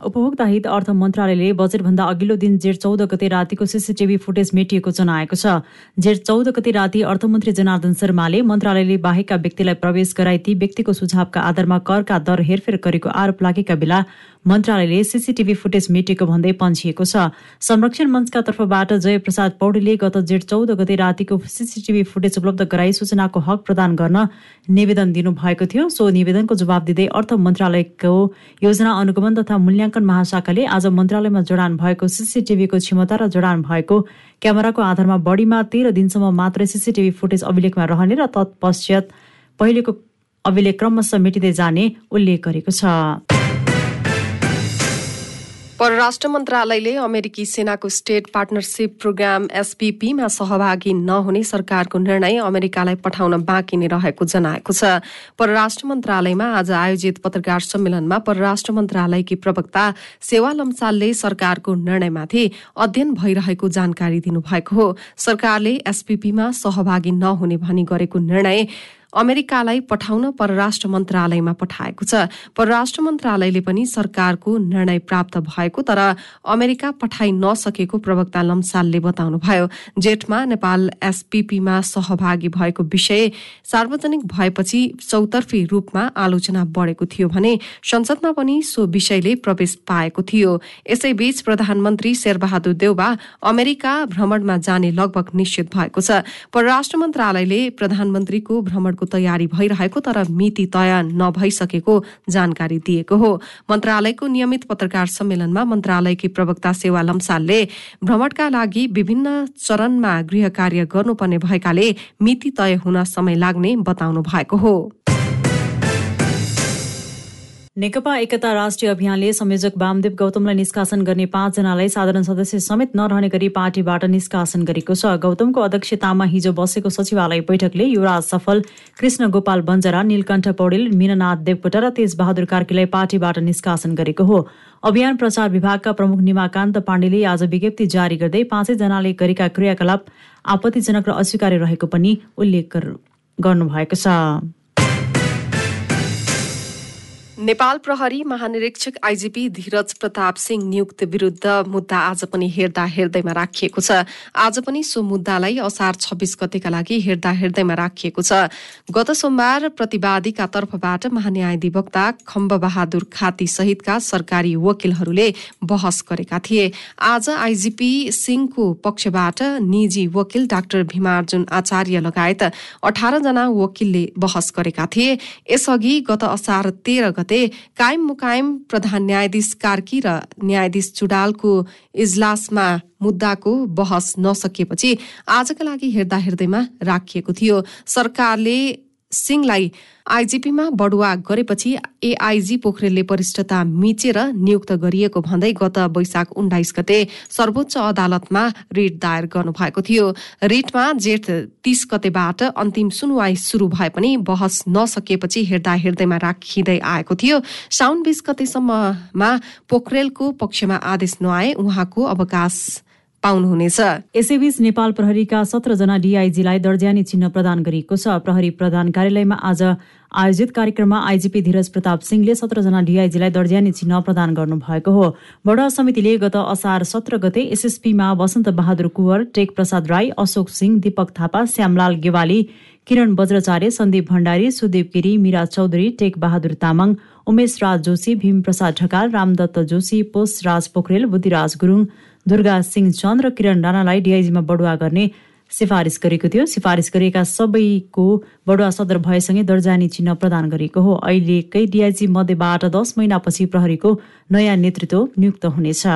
उपभोक्ता हित अर्थ मन्त्रालयले बजेटभन्दा अघिल्लो दिन जेठ चौध गते रातिको सिसिटिभी फुटेज मेटिएको जनाएको छ। जेठ चौध गते राति अर्थमन्त्री जनार्दन शर्माले मन्त्रालयले बाहेकका व्यक्तिलाई प्रवेश गराई ती व्यक्तिको सुझावका आधारमा करका दर हेरफेर गरेको आरोप लागेका बेला मन्त्रालयले सिसिटिभी फुटेज मेटेको भन्दै पन्छिएको छ। संरक्षण मञ्चका तर्फबाट जयप्रसाद पौडेलले गत जेठ चौध गते रातिको सिसिटिभी फुटेज उपलब्ध गराई सूचनाको हक प्रदान गर्न निवेदन दिनुभएको थियो। सो निवेदनको जवाब दिँदै अर्थ मन्त्रालयको योजना अनुगमन तथा मूल्याङ्कन महाशाखाले आज मन्त्रालयमा जडान भएको सिसिटिभीको क्षमता र जडान भएको क्यामेराको आधारमा बढीमा तेह्र दिनसम्म मात्रै सिसिटिभी फुटेज अभिलेखमा रहने र तत्पश्चात पहिलेको अभिलेख क्रमशः मेटिँदै जाने उल्लेख गरेको छ। परराष्ट्र मन्त्रालयले अमेरिकी सेनाको स्टेट पार्टनरसिप प्रोग्राम एसपीपीमा सहभागी नहुने सरकारको निर्णय अमेरिकालाई पठाउन बाँकी नै रहेको जनाएको छ। परराष्ट्र मन्त्रालयमा आज आयोजित पत्रकार सम्मेलनमा परराष्ट्र मन्त्रालयकी प्रवक्ता सेवा लम्सालले सरकारको निर्णयमाथि अध्ययन भइरहेको जानकारी दिनुभएको हो। सरकारले एसपीपीमा सहभागी नहुने भनी गरेको निर्णय अमेरिकालाई पठाउन परराष्ट्र मन्त्रालयमा पठाएको छ। परराष्ट्र मन्त्रालयले पनि सरकारको निर्णय प्राप्त भएको तर अमेरिका पठाइ नसकेको प्रवक्ता लम्सालले बताउनुभयो। जेठमा नेपाल एसपीपीमा सहभागी भएको विषय सार्वजनिक भएपछि चौतर्फी रूपमा आलोचना बढेको थियो भने संसदमा पनि सो विषयले प्रवेश पाएको थियो। यसैबीच प्रधानमन्त्री शेरबहादुर देउबा अमेरिका भ्रमणमा जाने लगभग निश्चित भएको छ। परराष्ट्र मन्त्रालयले प्रधानमन्त्रीको भ्रमण तयारी भइरहेको तर मिति तय नभइसकेको जानकारी दिएको हो। मन्त्रालयको नियमित पत्रकार सम्मेलनमा मन्त्रालयकी प्रवक्ता सेवा लम्सालले भ्रमणका लागि विभिन्न चरणमा गृह कार्य गर्नुपर्ने भएकाले मिति तय हुन समय लाग्ने बताउनु भएको हो। नेकपा एकता राष्ट्रिय अभियानले संयोजक वामदेव गौतमलाई निष्कासन गर्ने पाँचजनालाई साधारण सदस्य समेत नरहने गरी पार्टीबाट निष्कासन गरेको छ। गौतमको अध्यक्षतामा हिजो बसेको सचिवालय बैठकले युवराज सफल कृष्ण गोपाल बन्जरा नीलकण्ठ पौडेल मीननाथ देवकोटा र तेजबहादुर कार्कीलाई पार्टीबाट निष्कासन गरेको हो। अभियान प्रचार विभागका प्रमुख निमाकान्त पाण्डेले आज विज्ञप्ति जारी गर्दै पाँचैजनाले गरेका क्रियाकलाप आपत्तिजनक र अस्वीकार्य रहेको पनि उल्लेख गर्नुभएको छ। नेपाल प्रहरी महानिरीक्षक आइजिपी धीरज प्रताप सिंह नियुक्त विरुद्ध मुद्दा आज पनि हेर्दा हेर्दैमा राखिएको छ। आज पनि सो मुद्दालाई असार छब्बीस गतेका लागि हेर्दा हेर्दैमा राखिएको छ। गत सोमबार प्रतिवादीका तर्फबाट महान्यायाधिवक्ता खम्ब बहादुर खाती सहितका सरकारी वकिलहरूले बहस गरेका थिए। आज आइजिपी सिंहको पक्षबाट निजी वकिल डाक्टर भीमार्जुन आचार्य लगायत अठार जना वकिलले बहस गरेका थिए। यसअघि गत असार तेह्र गते कायम मुकायम प्रधान न्यायाधीश कार्की र न्यायाधीश चुडालको इजलासमा मुद्दाको बहस नसकिएपछि आजका लागि हेर्दा हेर्दैमा राखिएको थियो। सरकारले सिंहलाई आइजिपीमा बढुवा गरेपछि एआइजी पोखरेलले वरिष्ठता मिचेर नियुक्त गरिएको भन्दै गत वैशाख उन्नाइस गते सर्वोच्च अदालतमा रिट दायर गर्नुभएको थियो। रिटमा जेठ तीस गतेबाट अन्तिम सुनवाई शुरू भए पनि बहस नसकिएपछि हेर्दा हेर्दैमा राखिँदै आएको थियो। साउन बीस गतेसम्ममा पोखरेलको पक्षमा आदेश नआए उहाँको अवकाश पाउनुहुनेछ। यसैबीच नेपाल प्रहरीका सत्रजना डिआइजीलाई दर्जानी चिन्ह प्रदान गरिएको छ। प्रहरी प्रधान कार्यालयमा आज आयोजित कार्यक्रममा आइजिपी धीरज प्रताप सिंहले सत्रजना डिआइजीलाई दर्जानी चिन्ह प्रदान गर्नुभएको हो। बडा समितिले गत असार सत्र गते एसएसपीमा वसन्त बहादुर कुवर टेक प्रसाद राई अशोक सिंह दीपक थापा श्यामलाल गेवाली किरण बज्राचार्य सन्दीप भण्डारी सुदेव गिरी मिरा चौधरी टेक बहादुर तामाङ उमेश राज जोशी भीम प्रसाद ढकाल रामदत्त जोशी पोष राज पोखरेल बुद्धिराज गुरुङ दुर्गा सिंह चन्द र किरण राणालाई डिआइजीमा बढुवा गर्ने सिफारिस गरेको थियो। सिफारिस गरिएका सबैको बडुवा सदर भएसँगै दर्जानी चिन्ह प्रदान गरिएको हो। अहिलेकै डिआइजी मध्येबाट दस महिनापछि प्रहरीको नयाँ नेतृत्व नियुक्त हुनेछ।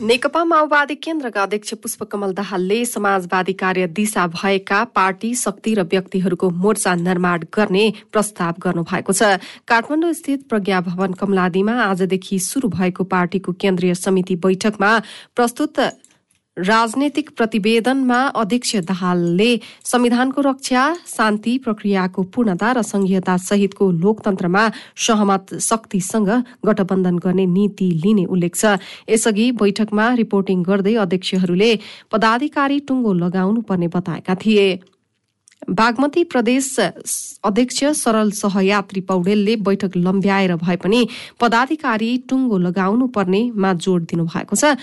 नेकपा माओवादी केन्द्रका अध्यक्ष पुष्पकमल दाहालले समाजवादी कार्य दिशा भएका पार्टी शक्ति र व्यक्तिहरूको मोर्चा निर्माण गर्ने प्रस्ताव गर्नुभएको छ। काठमाडौँ स्थित प्रज्ञा भवन कमलादीमा आजदेखि शुरू भएको पार्टीको केन्द्रीय समिति बैठकमा प्रस्तुत राजनैतिक प्रतिवेदनमा अध्यक्ष दाहालले संविधानको रक्षा शान्ति प्रक्रियाको पूर्णता र संघीयता सहितको लोकतन्त्रमा सहमत शक्तिसँग गठबन्धन गर्ने नीति लिने उल्लेख छ। यसअघि बैठकमा रिपोर्टिङ गर्दै अध्यक्षहरूले पदाधिकारी टुङ्गो लगाउनु पर्ने बताएका थिए। बागमती प्रदेश अध्यक्ष सरल सहयात्री पौडेलले बैठक लम्ब्याएर भए पनि पदाधिकारी टुङ्गो लगाउनु पर्नेमा जोड दिनुभएको छ।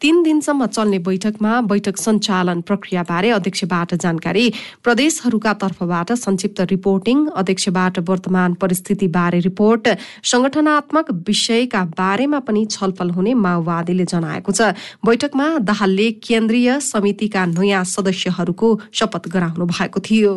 तीन दिनसम्म चल्ने बैठकमा बैठक सञ्चालन प्रक्रियाबारे अध्यक्षबाट जानकारी प्रदेशहरूका तर्फबाट संक्षिप्त रिपोर्टिङ अध्यक्षबाट वर्तमान परिस्थितिबारे रिपोर्ट संगठनात्मक विषयका बारेमा पनि छलफल हुने माओवादीले जनाएको छ। बैठकमा दाहालले केन्द्रीय समितिका नयाँ सदस्यहरूको शपथ गराउनु भएको थियो।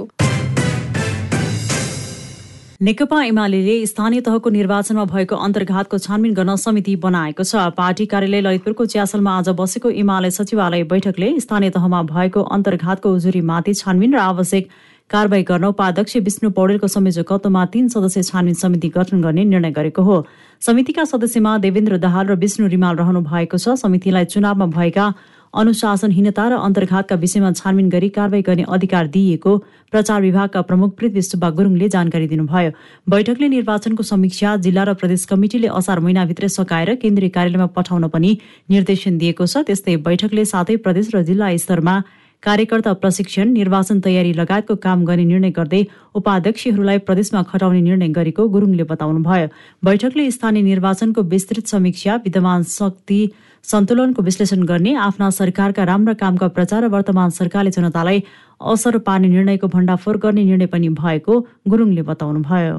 नेकपा एमाले स्थानीय तहको निर्वाचनमा भएको अन्तर्घातको छानबिन गर्न समिति बनाएको छ। पार्टी कार्यालय ललितपुरको च्यासलमा आज बसेको एमाले सचिवालय बैठकले स्थानीय तहमा भएको अन्तर्घातको उजुरीमाथि छानबिन र आवश्यक कारवाही गर्न उपाध्यक्ष विष्णु पौडेलको संयोजकत्वमा तीन सदस्य छानबिन समिति गठन गर्ने निर्णय गरेको हो। समितिका सदस्यमा देवेन्द्र दाहाल र विष्णु रिमाल रहनु भएको छ। समितिलाई चुनावमा भएका अनुशासनहीनता र अन्तर्घातका विषयमा छानबिन गरी कारवाही गर्ने अधिकार दिइएको प्रचार विभागका प्रमुख पृथ्वी सुब्बा गुरुङले जानकारी दिनुभयो। बैठकले निर्वाचनको समीक्षा जिल्ला र प्रदेश कमिटिले असार महिनाभित्रै सकाएर केन्द्रीय कार्यालयमा पठाउन पनि निर्देशन दिएको छ। त्यस्तै बैठकले साथै प्रदेश र जिल्ला स्तरमा कार्यकर्ता प्रशिक्षण निर्वाचन तयारी लगायतको काम गर्ने निर्णय गर्दै उपाध्यक्षहरूलाई प्रदेशमा खटाउने निर्णय गरेको गुरुङले बताउनुभयो। बैठकले स्थानीय निर्वाचनको विस्तृत समीक्षा विद्यमान शक्ति सन्तुलनको विश्लेषण गर्ने आफ्ना सरकारका राम्रा कामका प्रचार र वर्तमान सरकारले जनतालाई असर पार्ने निर्णयको भण्डाफोर गर्ने निर्णय पनि भएको गुरुङले बताउनुभयो।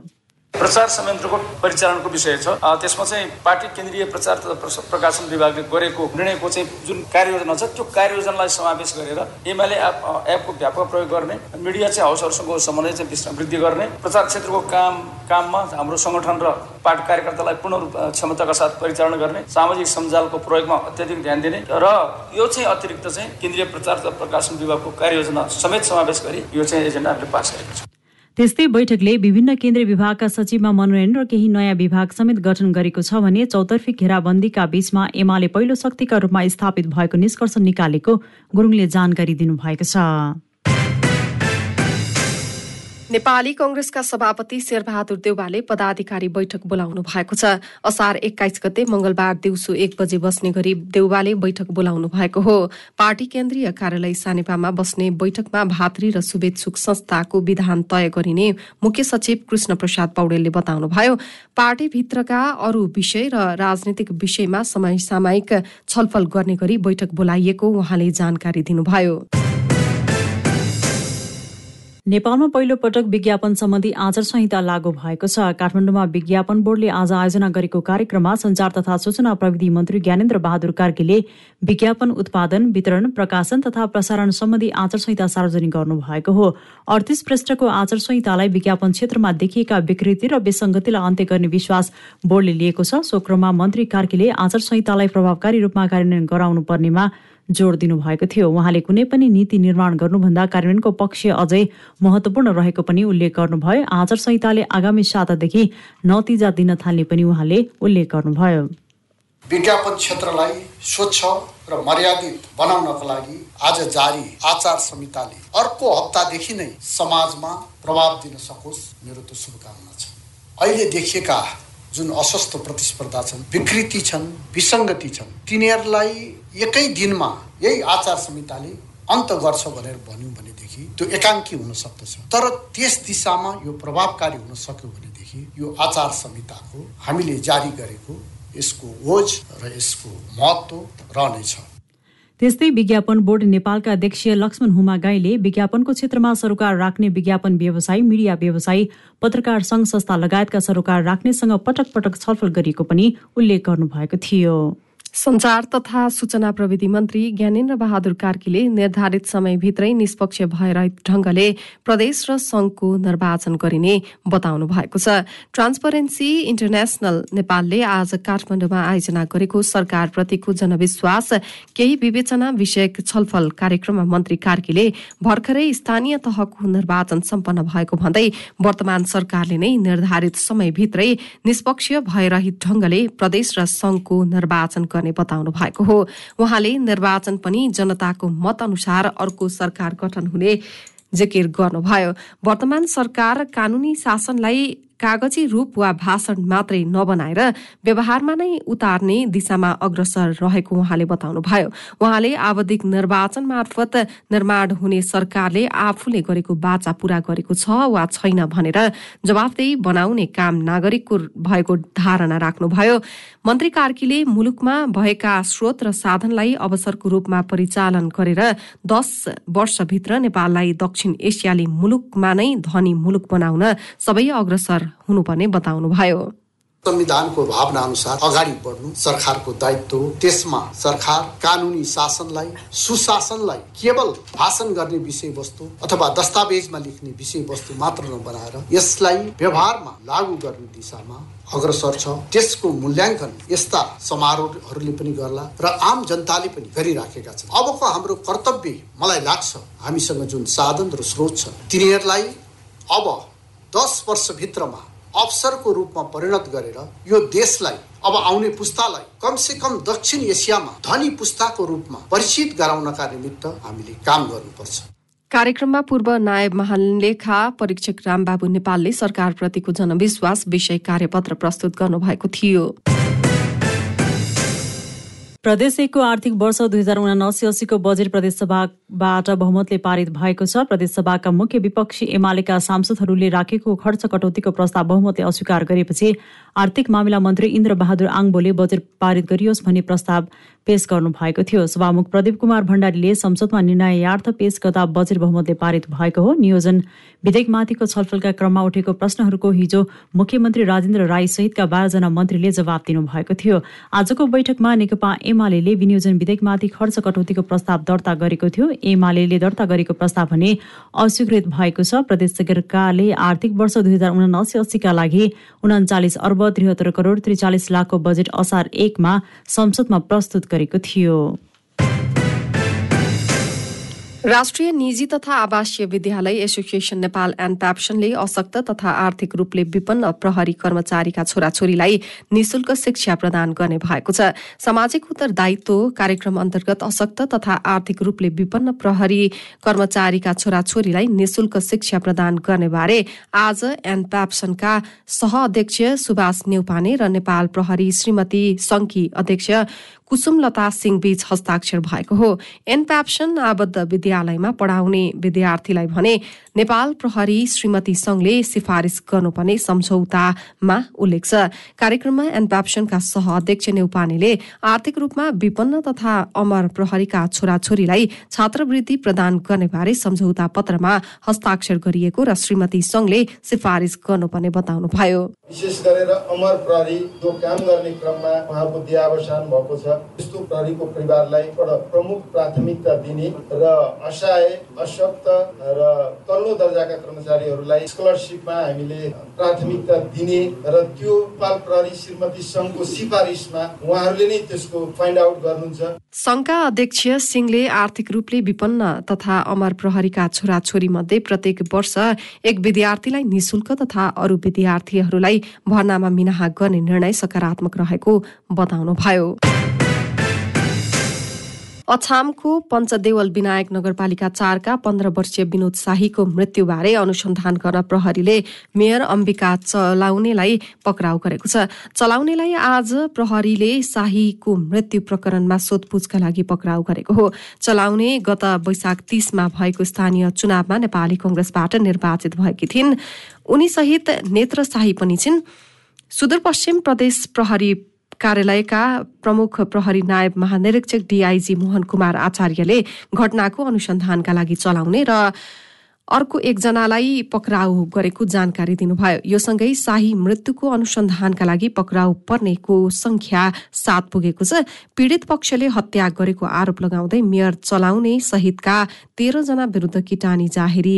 प्रचार संयन्त्रको परिचालनको विषय छ। त्यसमा चाहिँ पार्टी केन्द्रीय प्रचार तथा प्रकाशन विभागले गरेको निर्णयको चाहिँ जुन कार्ययोजना छ त्यो कार्ययोजनालाई समावेश गरेर एमएलए एप एपको व्यापक प्रयोग गर्ने मिडिया चाहिँ हाउसहरूसँग समन्वय चाहिँ वृद्धि गर्ने प्रचार क्षेत्रको काम काममा हाम्रो सङ्गठन र पार्टी कार्यकर्तालाई पूर्ण रूप क्षमताका साथ परिचालन गर्ने सामाजिक सञ्जालको प्रयोगमा अत्याधिक ध्यान दिने र यो चाहिँ अतिरिक्त चाहिँ केन्द्रीय प्रचार तथा प्रकाशन विभागको कार्ययोजना समेत समावेश गरी यो चाहिँ एजेन्डा हामीले पास गरेको छ। त्यस्तै बैठकले विभिन्न केन्द्रीय विभागका सचिवमा मनोनयन र केही नयाँ विभाग समेत गठन गरेको छ भने चौतर्फी घेराबन्दीका बीचमा एमाले पहिलो शक्तिका रूपमा स्थापित भएको निष्कर्ष निकालेको गुरुङले जानकारी दिनुभएको छ। नेपाली कंग्रेसका सभापति शेरबहादुर देउवाले पदाधिकारी बैठक बोलाउनु भएको छ। असार एक्काइस गते मंगलबार दिउँसो एक बजे बस्ने गरी देउवाले बैठक बोलाउनु भएको हो। पार्टी केन्द्रीय कार्यालय सानेपामा बस्ने बैठकमा भातृ र शुभेच्छुक संस्थाको विधान तय गरिने मुख्य सचिव कृष्ण प्रसाद पौडेलले बताउनुभयो पार्टीभित्रका अरू विषय र राजनीतिक विषयमा समय सामयिक छलफल गर्ने गरी बैठक बोलाइएको उहाँले जानकारी दिनुभयो। नेपालमा पहिलो पटक विज्ञापन सम्बन्धी आचार संहिता लागू भएको छ। काठमाडौँमा विज्ञापन बोर्डले आज आयोजना गरेको कार्यक्रममा संचार तथा सूचना प्रविधि मन्त्री ज्ञानेन्द्र बहादुर कार्कीले विज्ञापन उत्पादन वितरण प्रकाशन तथा प्रसारण सम्बन्धी आचार संहिता सार्वजनिक गर्नुभएको हो। अडतिस पृष्ठको आचार संहितालाई विज्ञापन क्षेत्रमा देखिएका विकृति र विसङ्गतिलाई अन्त्य गर्ने विश्वास बोर्डले लिएको छ। सो क्रममा मन्त्री कार्कीले आचार संहितालाई प्रभावकारी रूपमा कार्यान्वयन गराउनु पर्नेमा जोड दिनुभएको थियो। उहाँले कुनै पनि नीति निर्माण गर्नुभन्दा कार्यान्वयनको पक्ष अझै महत्वपूर्ण रहेको पनि उल्लेख गर्नुभयो। आचार संहिताले आगामी सातादेखि नतिजा दिन थाल्ने पनि उहाँले उल्लेख गर्नुभयो। विज्ञापन क्षेत्रलाई स्वच्छ र मर्यादित बनाउनको लागि आज जारी आचार संहिताले अर्को हप्तादेखि नै समाजमा प्रभाव दिन सकोस् मेरो त शुभकामना छ। अहिले देखिएका जुन अस्वस्थ प्रतिस्पर्धा छन् विकृति छन् विसङ्गति छन् तिनीहरूलाई एकै दिनमा यही आचार संहिताले अन्त गर्छ भनेर भन्यौँ भनेदेखि त्यो एकाङ्की हुन सक्दछ। तर त्यस दिशामा यो प्रभावकारी हुन सक्यो भनेदेखि यो आचार संहिताको हामीले जारी गरेको यसको ओज र यसको महत्त्व रहनेछ। त्यस्तै विज्ञापन बोर्ड नेपालका अध्यक्ष लक्ष्मण हुमा गाईले विज्ञापनको क्षेत्रमा सरोकार राख्ने विज्ञापन व्यवसायी मिडिया व्यवसायी पत्रकार संघ संस्था लगायतका सरोकार राख्नेसँग पटक पटक छलफल गरिएको पनि उल्लेख गर्नुभएको थियो। संचार तथा सूचना प्रविधि मन्त्री ज्ञानेन्द्र बहादुर कार्कीले निर्धारित समयभित्रै निष्पक्ष भएर ढंगले प्रदेश र संघको निर्वाचन गरिने बताउनु भएको छ। ट्रान्सपरेन्सी इन्टरनेशनल नेपालले आज काठमाडौँमा आयोजना गरेको सरकारप्रतिको जनविश्वास केही विवेचना विषयक छलफल कार्यक्रममा मन्त्री कार्कीले भर्खरै स्थानीय तहको निर्वाचन सम्पन्न भएको भन्दै वर्तमान सरकारले नै निर्धारित समयभित्रै निष्पक्ष भयरहित ढंगले प्रदेश र संघको निर्वाचन गर्ने बताउनु भएको हो। उहाँले निर्वाचन पनि जनताको मत अनुसार अर्को सरकार गठन हुने जिकिर गर्नुभयो। वर्तमान सरकार कानूनी शासनलाई कागजी रूप वा भाषण मात्रै नबनाएर व्यवहारमा नै उतार्ने दिशामा अग्रसर रहेको उहाँले बताउनुभयो। उहाँले आवधिक निर्वाचन मार्फत निर्माण हुने सरकारले आफूले गरेको बाचा पूरा गरेको छ वा छैन भनेर जवाफदेही बनाउने काम नागरिकको भएको धारणा राख्नुभयो। मन्त्री कार्कीले मुलुकमा भएका स्रोत र साधनलाई अवसरको रूपमा परिचालन गरेर दस वर्षभित्र नेपाललाई दक्षिण एसियाली मुलुकमा नै धनी मुलुक बनाउन सबै अग्रसर हुनुपर्ने बताउनुभयो संविधानको भावना अनुसार अगाडि बढ्नु सरकारको दायित्व त्यसमा सरकार कानुनी शासनलाई सुशासनलाई केवल भाषण गर्ने विषयवस्तु अथवा दस्तावेजमा लेख्ने विषयवस्तु मात्र नबनाएर यसलाई व्यवहारमा लागू गर्ने दिशामा अग्रसर छ। त्यसको मूल्याङ्कन यस्ता समारोहहरूले पनि गर्ला र आम जनताले पनि गरिराखेका छन्। अबको हाम्रो कर्तव्य मलाई लाग्छ हामीसँग जुन साधन र स्रोत छ तिनीहरूलाई अब दस वर्षभित्रमा अवसरको रूपमा परिणत गरेर यो देशलाई अब आउने पुस्तालाई कमसे कम दक्षिण एसियामा धनी पुस्ताको रूपमा परिचित गराउनका निमित्त हामीले काम गर्नुपर्छ। कार्यक्रममा पूर्व नायब महालेखा परीक्षक रामबाबु नेपालले सरकारप्रतिको जनविश्वास विषय कार्यपत्र प्रस्तुत गर्नुभएको थियो। प्रदेश एकको आर्थिक वर्ष दुई हजार उनासी अस्सीको बजेट प्रदेशसभाबाट बहुमतले पारित भएको छ। प्रदेशसभाका मुख्य विपक्षी एमालेका सांसदहरूले राखेको खर्च कटौतीको प्रस्ताव बहुमतले अस्वीकार गरेपछि आर्थिक मामिला मन्त्री इन्द्र बहादुर आङबोले बजेट पारित गरियोस् भन्ने प्रस्ताव पेश गर्नु भएको थियो। सभामुख प्रदीप कुमार भण्डारीले संसदमा निर्णयार्थ पेश गर्दा बजेट बहुमतले पारित भएको हो। नियोजन विधेयकमाथिको छलफलका क्रममा उठेको प्रश्नहरूको हिजो मुख्यमन्त्री राजेन्द्र राई सहितका बाह्रजना मन्त्रीले जवाब दिनुभएको थियो। आजको बैठकमा नेकपा एमाले विनियोजन विधेयकमाथि खर्च कटौतीको प्रस्ताव दर्ता गरेको थियो। एमाले दर्ता गरेको प्रस्ताव भने अस्वीकृत भएको छ। प्रदेश सरकारले आर्थिक वर्ष दुई हजार उनासी अस्सीका लागि उन्चालिस अर्ब त्रिहत्तर करोड त्रिचालिस लाखको बजेट असार एकमा संसदमा प्रस्तुत गरेको थियो। राष्ट्रिय निजी तथा आवासीय विद्यालय एसोसिएसन नेपाल एन्ड प्याप्सनले अशक्त तथा आर्थिक रूपले विपन्न प्रहरी कर्मचारीका छोराछोरीलाई निशुल्क शिक्षा प्रदान गर्ने भएको छ। सामाजिक उत्तरदायित्व कार्यक्रम अन्तर्गत अशक्त तथा आर्थिक रूपले विपन्न प्रहरी कर्मचारीका छोराछोरीलाई निशुल्क शिक्षा प्रदान गर्ने बारे आज एन प्याप्सनका सह अध्यक्ष सुभाष नेउपाने र नेपाल प्रहरी श्रीमती संघकी अध्यक्ष कुसुमलता सिंह बीच हस्ताक्षर भएको हो। एनप्याप्सन आबद्ध विद्यालयमा पढाउने विद्यार्थीलाई भने नेपाल प्रहरी श्रीमती संघले सिफारिस गर्नुपर्ने सम्झौतामा उल्लेख छ। कार्यक्रममा एनप्याप्सनका सह अध्यक्ष नेउपानेले आर्थिक रूपमा विपन्न तथा अमर प्रहरीका छोराछोरीलाई छात्रवृत्ति प्रदान गर्ने बारे सम्झौता पत्रमा हस्ताक्षर गरिएको र श्रीमती संघले सिफारिस गर्नुपर्ने बताउनुभयो। विशेष गरेर अमर प्रहरी जो काम गर्ने क्रममा उहाँको भएको छ। त्यस्तो प्रहरीको परिवारलाई प्रमुख प्राथमिकता दिने र असहाय अशक्त र तल्लो दर्जाका कर्मचारीहरूलाई स्कलरसिपमा हामीले प्राथमिकता दिने र त्यो पाल प्रहरी श्रीमती सङ्घको सिफारिसमा उहाँहरूले नै त्यसको फाइन्ड आउट गर्नुहुन्छ। सङ्घका अध्यक्ष सिंहले आर्थिक रूपले विपन्न तथा अमर प्रहरीका छोराछोरी मध्ये प्रत्येक वर्ष एक विद्यार्थीलाई निशुल्क तथा अरू विद्यार्थीहरूलाई भर्नामा मिनाहा गर्ने निर्णय सकारात्मक रहेको बताउनुभयो। अछामको पञ्चदेवल विनायक नगरपालिका चारका पन्ध्र वर्षीय विनोद शाहीको मृत्युबारे अनुसन्धान गर्न प्रहरीले मेयर अम्बिका चलाउनेलाई पक्राउ गरेको छ। चलाउनेलाई आज प्रहरीले शाहीको मृत्यु प्रकरणमा सोधपुछका लागि पक्राउ गरेको हो। चलाउने गत वैशाख तीसमा भएको स्थानीय चुनावमा नेपाली कंग्रेसबाट निर्वाचित भएकी थिइन्। उनी सहित नेत्र शाही पनि छिन्। सुदूरपश्चिम प्रदेश प्रहरी कार्यालयका प्रमुख प्रहरी नायब महानिरीक्षक डिआइजी मोहन कुमार आचार्यले घटनाको अनुसन्धानका लागि चलाउने र अर्को एकजनालाई पक्राउ गरेको जानकारी दिनुभयो। यो सँगै शाही मृत्युको अनुसन्धानका लागि पक्राउ पर्नेको संख्या सात पुगेको छ। पीड़ित पक्षले हत्या गरेको आरोप लगाउँदै मेयर चलाउने सहितका तेह्रजना विरुद्ध किटानी जाहेरी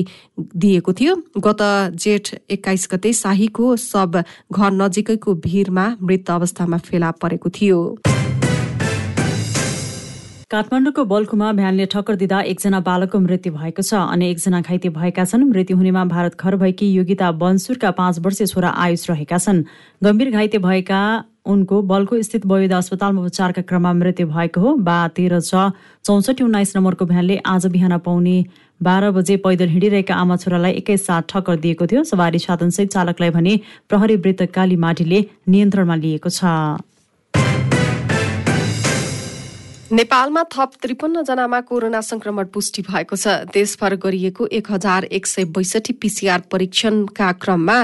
दिएको थियो। गत जेठ एक्काइस गते शाहीको सब घर नजिकैको भिरमा मृत अवस्थामा फेला परेको थियो। काठमाडौँको बल्कुमा भ्यानले ठक्कर दिँदा एकजना बालकको मृत्यु भएको छ अनि एकजना घाइते भएका छन्। मृत्यु हुनेमा भारत घर भएकी योगिता बन्सुरका पाँच वर्षीय छोरा आयुष रहेका छन्। गम्भीर घाइते भएका उनको बल्को स्थित वयोद अस्पतालमा उपचारका क्रममा मृत्यु भएको हो। बा तेह्र छ चौसठी उन्नाइस नम्बरको भ्यानले आज बिहान पाउने बाह्र बजे पैदल हिँडिरहेका आमा छोरालाई एकैसाथ ठक्कर दिएको थियो। सवारी साधनसहित चालकलाई भने प्रहरी वृत्त काली माटीले नियन्त्रणमा लिएको छ। नेपालमा थप त्रिपन्न जनामा कोरोना संक्रमण पुष्टि भएको छ। देशभर गरिएको एक हजार एक सय बैसठी पीसीआर परीक्षणका क्रममा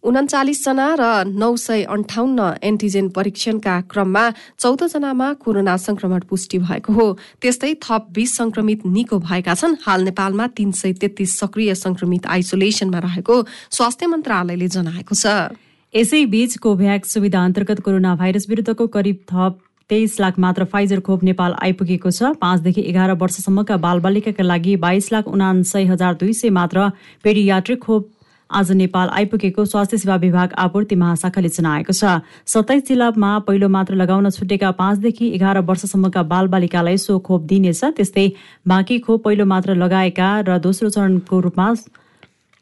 उन्चालिसजना र नौ सय अन्ठाउन्न एन्टिजेन परीक्षणका क्रममा चौध जनामा कोरोना संक्रमण पुष्टि भएको हो। त्यस्तै थप बीस संक्रमित निको भएका छन्। हाल नेपालमा तीन सय तेत्तीस सक्रिय संक्रमित आइसोलेसनमा रहेको स्वास्थ्य मन्त्रालयले जनाएको छ। यसैबीच कोभ्याक्स सुविधा अन्तर्गत कोरोना भाइरस विरुद्धको करिब थप तेइस लाख मात्र फाइजर खोप नेपाल आइपुगेको छ। पाँचदेखि एघार वर्षसम्मका बालबालिकाका लागि बाइस लाख उनासय हजार दुई सय मात्र पेडियाट्रिक खोप आज नेपाल आइपुगेको स्वास्थ्य सेवा विभाग आपूर्ति महाशाखाले जनाएको छ। सत्ताइस जिल्लामा पहिलो मात्र लगाउन छुटेका पाँचदेखि एघार वर्षसम्मका बालबालिकालाई सो खोप दिइनेछ। त्यस्तै बाँकी खोप पहिलो मात्र लगाएका र दोस्रो चरणको रूपमा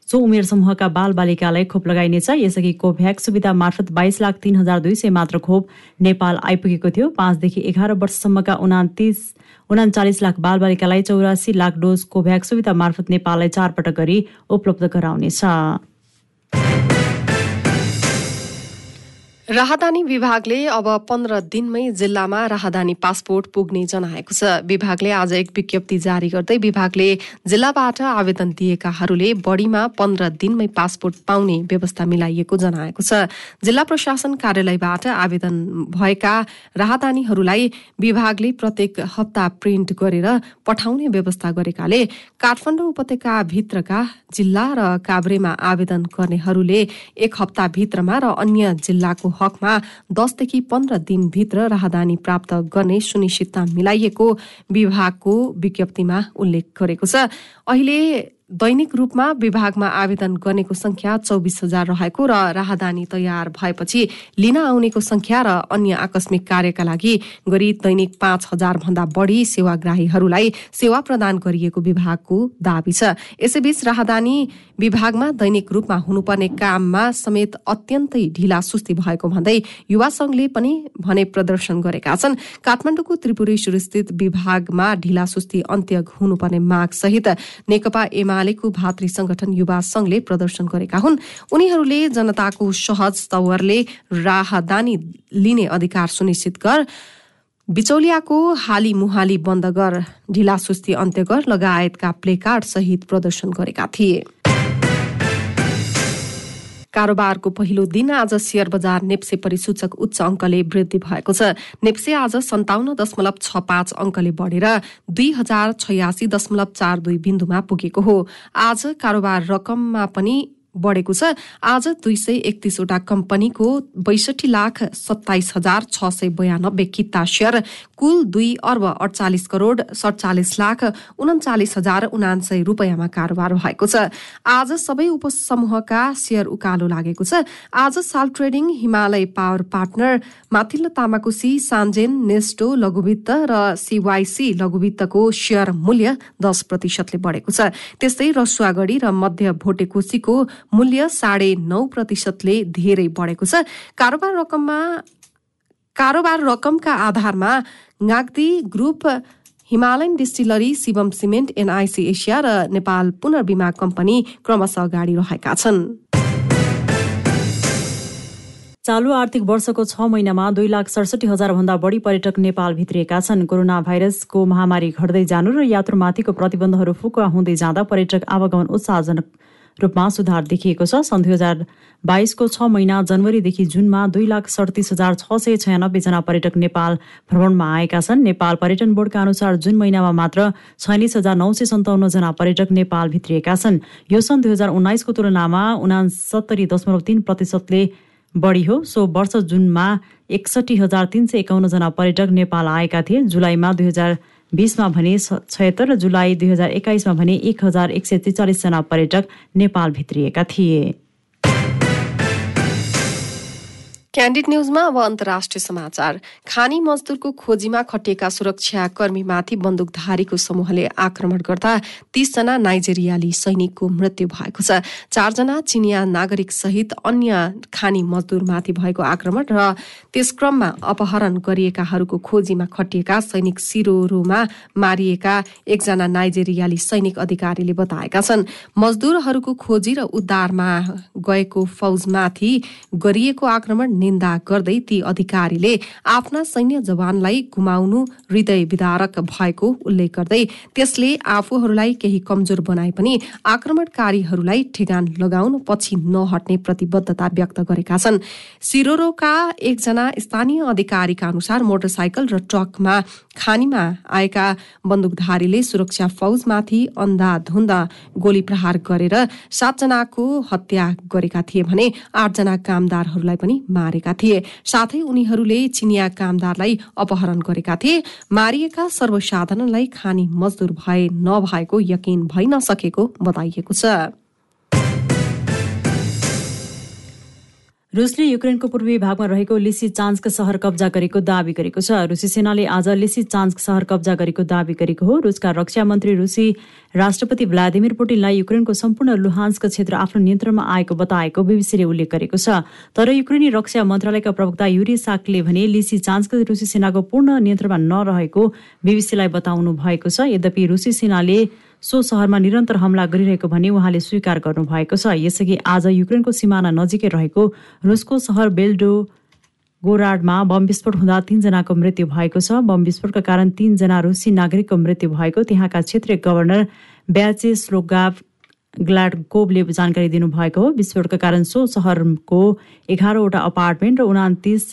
सो उमेर समूहका बाल बालिकालाई खोप लगाइनेछ। यसअघि कोभ्याक्स सुविधा मार्फत बाइस लाख तीन हजार दुई सय मात्र खोप नेपाल आइपुगेको थियो। पाँचदेखि एघार वर्षसम्मका उनातिस उनाचालिस लाख बालबालिकालाई चौरासी लाख डोज कोभ्याक्स सुविधा मार्फत नेपाललाई चारपटक गरी उपलब्ध गराउनेछ। राहदानी विभागले अब पन्ध्र दिनमै जिल्लामा राहदानी पासपोर्ट पुग्ने जनाएको छ। विभागले आज एक विज्ञप्ति जारी गर्दै विभागले जिल्लाबाट आवेदन दिएकाहरूले बढ़ीमा पन्ध्र दिनमै पासपोर्ट पाउने व्यवस्था मिलाइएको जनाएको छ। जिल्ला प्रशासन कार्यालयबाट आवेदन भएका राहदानीहरूलाई विभागले प्रत्येक हप्ता प्रिन्ट गरेर पठाउने व्यवस्था गरेकाले काठमाडौँ उपत्यकाभित्रका जिल्ला र काभ्रेमा आवेदन गर्नेहरूले एक हप्ताभित्रमा र अन्य जिल्लाको हकमा दसदेखि पन्ध्र दिनभित्र राहदानी प्राप्त गर्ने सुनिश्चितता मिलाइएको विभागको विज्ञप्तिमा उल्लेख गरेको छ। अहिले दैनिक रूपमा विभागमा आवेदन गर्नेको संख्या चौबिस हजार रहेको र राहदानी तयार भएपछि लिन आउनेको संख्या र अन्य आकस्मिक कार्यका लागि गरी दैनिक पाँच हजार भन्दा बढ़ी सेवाग्राहीहरूलाई सेवा प्रदान गरिएको विभागको दावी छ। यसैबीच राहदानी विभागमा दैनिक रूपमा हुनुपर्ने काममा समेत अत्यन्तै ढिला सुस्ती भएको भन्दै युवा संघले पनि भने प्रदर्शन गरेका छन्। काठमाडौँको त्रिपुरेश्वर स्थित विभागमा ढिला सुस्ती अन्त्य हुनुपर्ने माग सहित नेकपा एमा एमालेको भातृ संगठन युवा संघले प्रदर्शन गरेका हुन्। उनीहरूले जनताको सहज तवरले राहदानी लिने अधिकार सुनिश्चित गर। बिचौलियाको हाली मुहाली बन्द गर। ढिला सुस्ती अन्त्य गर। लगायतका प्लेकार्ड सहित प्रदर्शन गरेका थिए। कारोबारको पहिलो दिन आज सेयर बजार नेप्से परिसूचक उच्च अङ्कले वृद्धि भएको छ। नेप्से आज सन्ताउन्न दशमलव छ पाँच अङ्कले बढेर दुई हजार छयासी दशमलव चार दुई बिन्दुमा पुगेको हो। आज कारोबार रकममा पनि बढेको छ। आज दुई सय एकतिसवटा कम्पनीको बैसठी लाख सत्ताइस हजार छ सय बयानब्बे किता सेयर कुल दुई अर्ब अडचालिस करोड सडचालिस लाख उन्चालिस हजार उनासय रुपियाँमा कारोबार भएको छ। आज सबै उपसमूहका सेयर उकालो लागेको छ। आज साल ट्रेडिङ हिमालय पावर पार्टनर माथिल्लो तामाकुसी सान्जेन नेस्टो लघुवित्त र सिवाइसी लघुवित्तको सेयर मूल्य दस प्रतिशतले बढेको छ। त्यस्तै रसुवागढी र मध्य भोटेकोसीको मूल्य साढे नौ प्रतिशतले धेरै बढेको छ। कारोबार रकममा कारोबार रकमका आधारमा Nagdi group Himalayan distillery Shivam cement NIC Asia र नेपाल पुनर्बिमा कम्पनी क्रमशः अगाडि रहेका छन्। चालु आर्थिक वर्षको छ महिनामा दुई लाख सडसठी हजार भन्दा बढी पर्यटक नेपाल भित्रिएका छन्। कोरोना भाइरसको महामारी घट्दै जानु र यात्रुमाथिको प्रतिबन्धहरू फुकुवा हुँदै जाँदा पर्यटक आवागमन उत्साहजनक रूपमा सुधार देखिएको छ। सन् दुई हजार बाइसको छ महिना जनवरीदेखि जुनमा दुई लाख सडतिस हजार छ सय छयानब्बेजना पर्यटक नेपाल भ्रमणमा आएका छन्। नेपाल पर्यटन बोर्डका अनुसार जुन महिनामा मात्र छयालिस हजार नौ सय सन्ताउन्नजना पर्यटक नेपाल भित्रिएका छन्। यो सन् दुई हजार उन्नाइसको तुलनामा उनासत्तरी दशमलव तीन प्रतिशतले बढी हो। सो वर्ष जुनमा एकसठी हजार तिन सय एकाउन्नजना पर्यटक नेपाल आएका थिए। जुलाईमा दुई हजार बिसमा भने छयत्तर जुलाई दुई हजार एक्काइसमा भने एक हजार एक सय त्रिचालिसजना पर्यटक नेपाल भित्रिएका थिए। क्यान्डिड न्युजमा अब अन्तर्राष्ट्रिय समाचार। खानी मजदुरको खोजीमा खटिएका सुरक्षाकर्मीमाथि बन्दुकधारीको समूहले आक्रमण गर्दा तीसजना नाइजेरियाली सैनिकको मृत्यु भएको छ। चारजना चिनिया नागरिक सहित अन्य खानी मजदुरमाथि भएको आक्रमण र त्यस क्रममा अपहरण गरिएकाहरूको खोजीमा खटिएका सैनिक सिरोरोमा मारिएका एकजना नाइजेरियाली सैनिक अधिकारीले बताएका छन्। मजदुरहरूको खोजी र उद्धारमा गएको फौजमाथि गरिएको आक्रमण निन्दा गर्दै ती अधिकारीले आफ्ना सैन्य जवानलाई गुमाउनु हृदय विदारक भएको उल्लेख गर्दै त्यसले आफूहरूलाई केही कमजोर बनाए पनि आक्रमणकारीहरूलाई ठेगान लगाउन पछि नहट्ने प्रतिबद्धता व्यक्त गरेका छन्। सिरोरोका एकजना स्थानीय अधिकारीका अनुसार मोटरसाइकल र ट्रकमा खानीमा आएका बन्दुकधारीले सुरक्षा फौजमाथि अन्धाधुन्दा गोली प्रहार गरेर सातजनाको हत्या गरेका थिए भने आठजना कामदारहरूलाई पनि मारेका थिए। साथै उनीहरूले चिनिया कामदारलाई अपहरण गरेका थिए। मारिएका सर्वसाधारणलाई खानी मजदुर भए नभएको यकिन भइ नसकेको बताइएको छ। रुसले युक्रेनको पूर्वी भागमा रहेको लिसी चान्स्क सहर कब्जा गरेको दावी गरेको छ। रुसी सेनाले आज लिसी चान्स्क सहर कब्जा गरेको दावी गरेको हो। रुसका रक्षा मन्त्री रुसी राष्ट्रपति भ्लादिमिर पुटिनलाई युक्रेनको सम्पूर्ण लुहान्सक क्षेत्र आफ्नो नियन्त्रणमा आएको बताएको बीबीसीले उल्लेख गरेको छ। तर युक्रेनी रक्षा मन्त्रालयका प्रवक्ता युरी साकले भने लिसी चान्स्क रुसी सेनाको पूर्ण नियन्त्रणमा नरहेको बीबीसीलाई बताउनु भएको छ। यद्यपि रुसी सेनाले सो सहरमा निरन्तर हमला गरिरहेको भनी उहाँले स्वीकार गर्नुभएको छ। यसअघि आज युक्रेनको सिमाना नजिकै रहेको रुसको सहर बेल्डो गोराडमा बम विस्फोट हुँदा तीनजनाको मृत्यु भएको छ। बम विस्फोटका कारण तीनजना रुसी नागरिकको मृत्यु भएको। त्यहाँका क्षेत्रीय गभर्नर ब्याचे स्लोगाव ग्लाडकोभले जानकारी दिनुभएको हो। विस्फोटका कारण सो सहरको एघारवटा अपार्टमेन्ट र उनातिस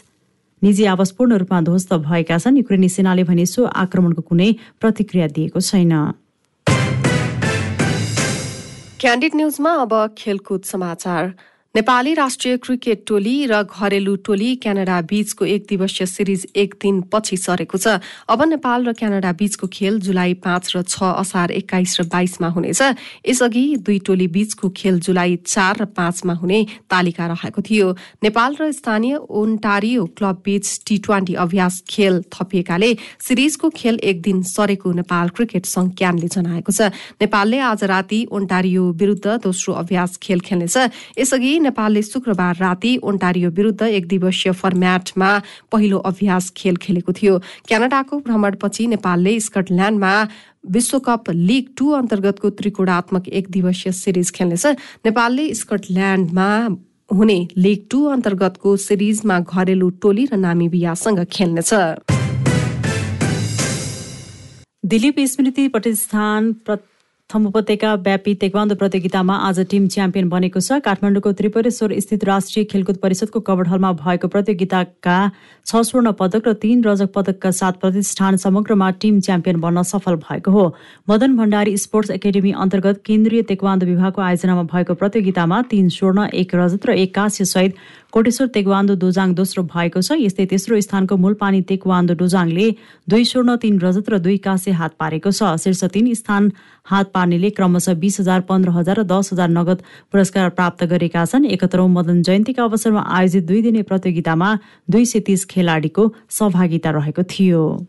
निजी आवास पूर्ण रूपमा ध्वस्त भएका छन्। युक्रेनी सेनाले भने सो आक्रमणको कुनै प्रतिक्रिया दिएको छैन। क्यान्डिड न्युजमा अब खेलकुद समाचार नेपाली राष्ट्रिय क्रिकेट टोली र घरेलु टोली क्यानाडा बीचको एक दिवसीय सिरिज एक दिन पछि सरेको छ। अब नेपाल र क्यानाडा बीचको खेल जुलाई पाँच र छ असार एक्काइस र बाइसमा हुनेछ। यसअघि दुई टोली बीचको खेल जुलाई चार र पाँचमा हुने तालिका रहेको थियो। नेपाल र स्थानीय ओन्टारियो क्लब बीच टी ट्वेन्टी अभ्यास खेल थपिएकाले सिरिजको खेल एक दिन सरेको नेपाल क्रिकेट संघ क्यानले जनाएको छ। नेपालले आज राति ओन्टारियो विरूद्ध दोस्रो अभ्यास खेल खेल्नेछ। यसअघि नेपालले शुक्रबार राति ओन्टारियो विरूद्ध एक दिवसीय फर्म्याटमा पहिलो अभ्यास खेल खेलेको थियो। क्यानाडाको भ्रमणपछि नेपालले स्कटल्याण्डमा विश्वकप लिग टू अन्तर्गतको त्रिकोणात्मक एक दिवसीय सिरिज खेल्नेछ। नेपालले स्कटल्याण्डमा हुने लिग टू अन्तर्गतको सिरिजमा घरेलु टोली र नामिबियासँग खेल्नेछ। दिलीप स्मृति प्रतिष्ठान प्रथम उपत्यका व्यापी तेक्वान्दो प्रतियोगितामा आज टिम च्याम्पियन बनेको छ। काठमाडौँको त्रिपुरेश्वर स्थित राष्ट्रिय खेलकुद परिषदको कवड हलमा भएको प्रतियोगिताका छ स्वर्ण पदक र तीन रजक पदकका साथ प्रतिष्ठान समग्रमा टिम च्याम्पियन बन्न सफल भएको हो। मदन भण्डारी स्पोर्ट्स एकाडेमी अन्तर्गत केन्द्रीय तेक्वान्दो विभागको आयोजनामा भएको प्रतियोगितामा तीन स्वर्ण एक रजत र एक काँस्य सहित कोटेश्वर तेक्वान्दो डोजाङ दोस्रो भएको छ। यस्तै तेस्रो स्थानको मूलपानी तेक्वान्दो डोजाङले दुई स्वर्ण तीन रजत र दुई काँसे हात पारेको छ। शीर्ष तीन स्थान हात पार्नेले क्रमशः बिस हजार पन्ध्र हजार र दस हजार नगद पुरस्कार प्राप्त गरेका छन्। एकहत्तरौं मदन जयन्तीका अवसरमा आयोजित दुई दिने प्रतियोगितामा दुई सय तीस खेलाडीको सहभागिता रहेको थियो।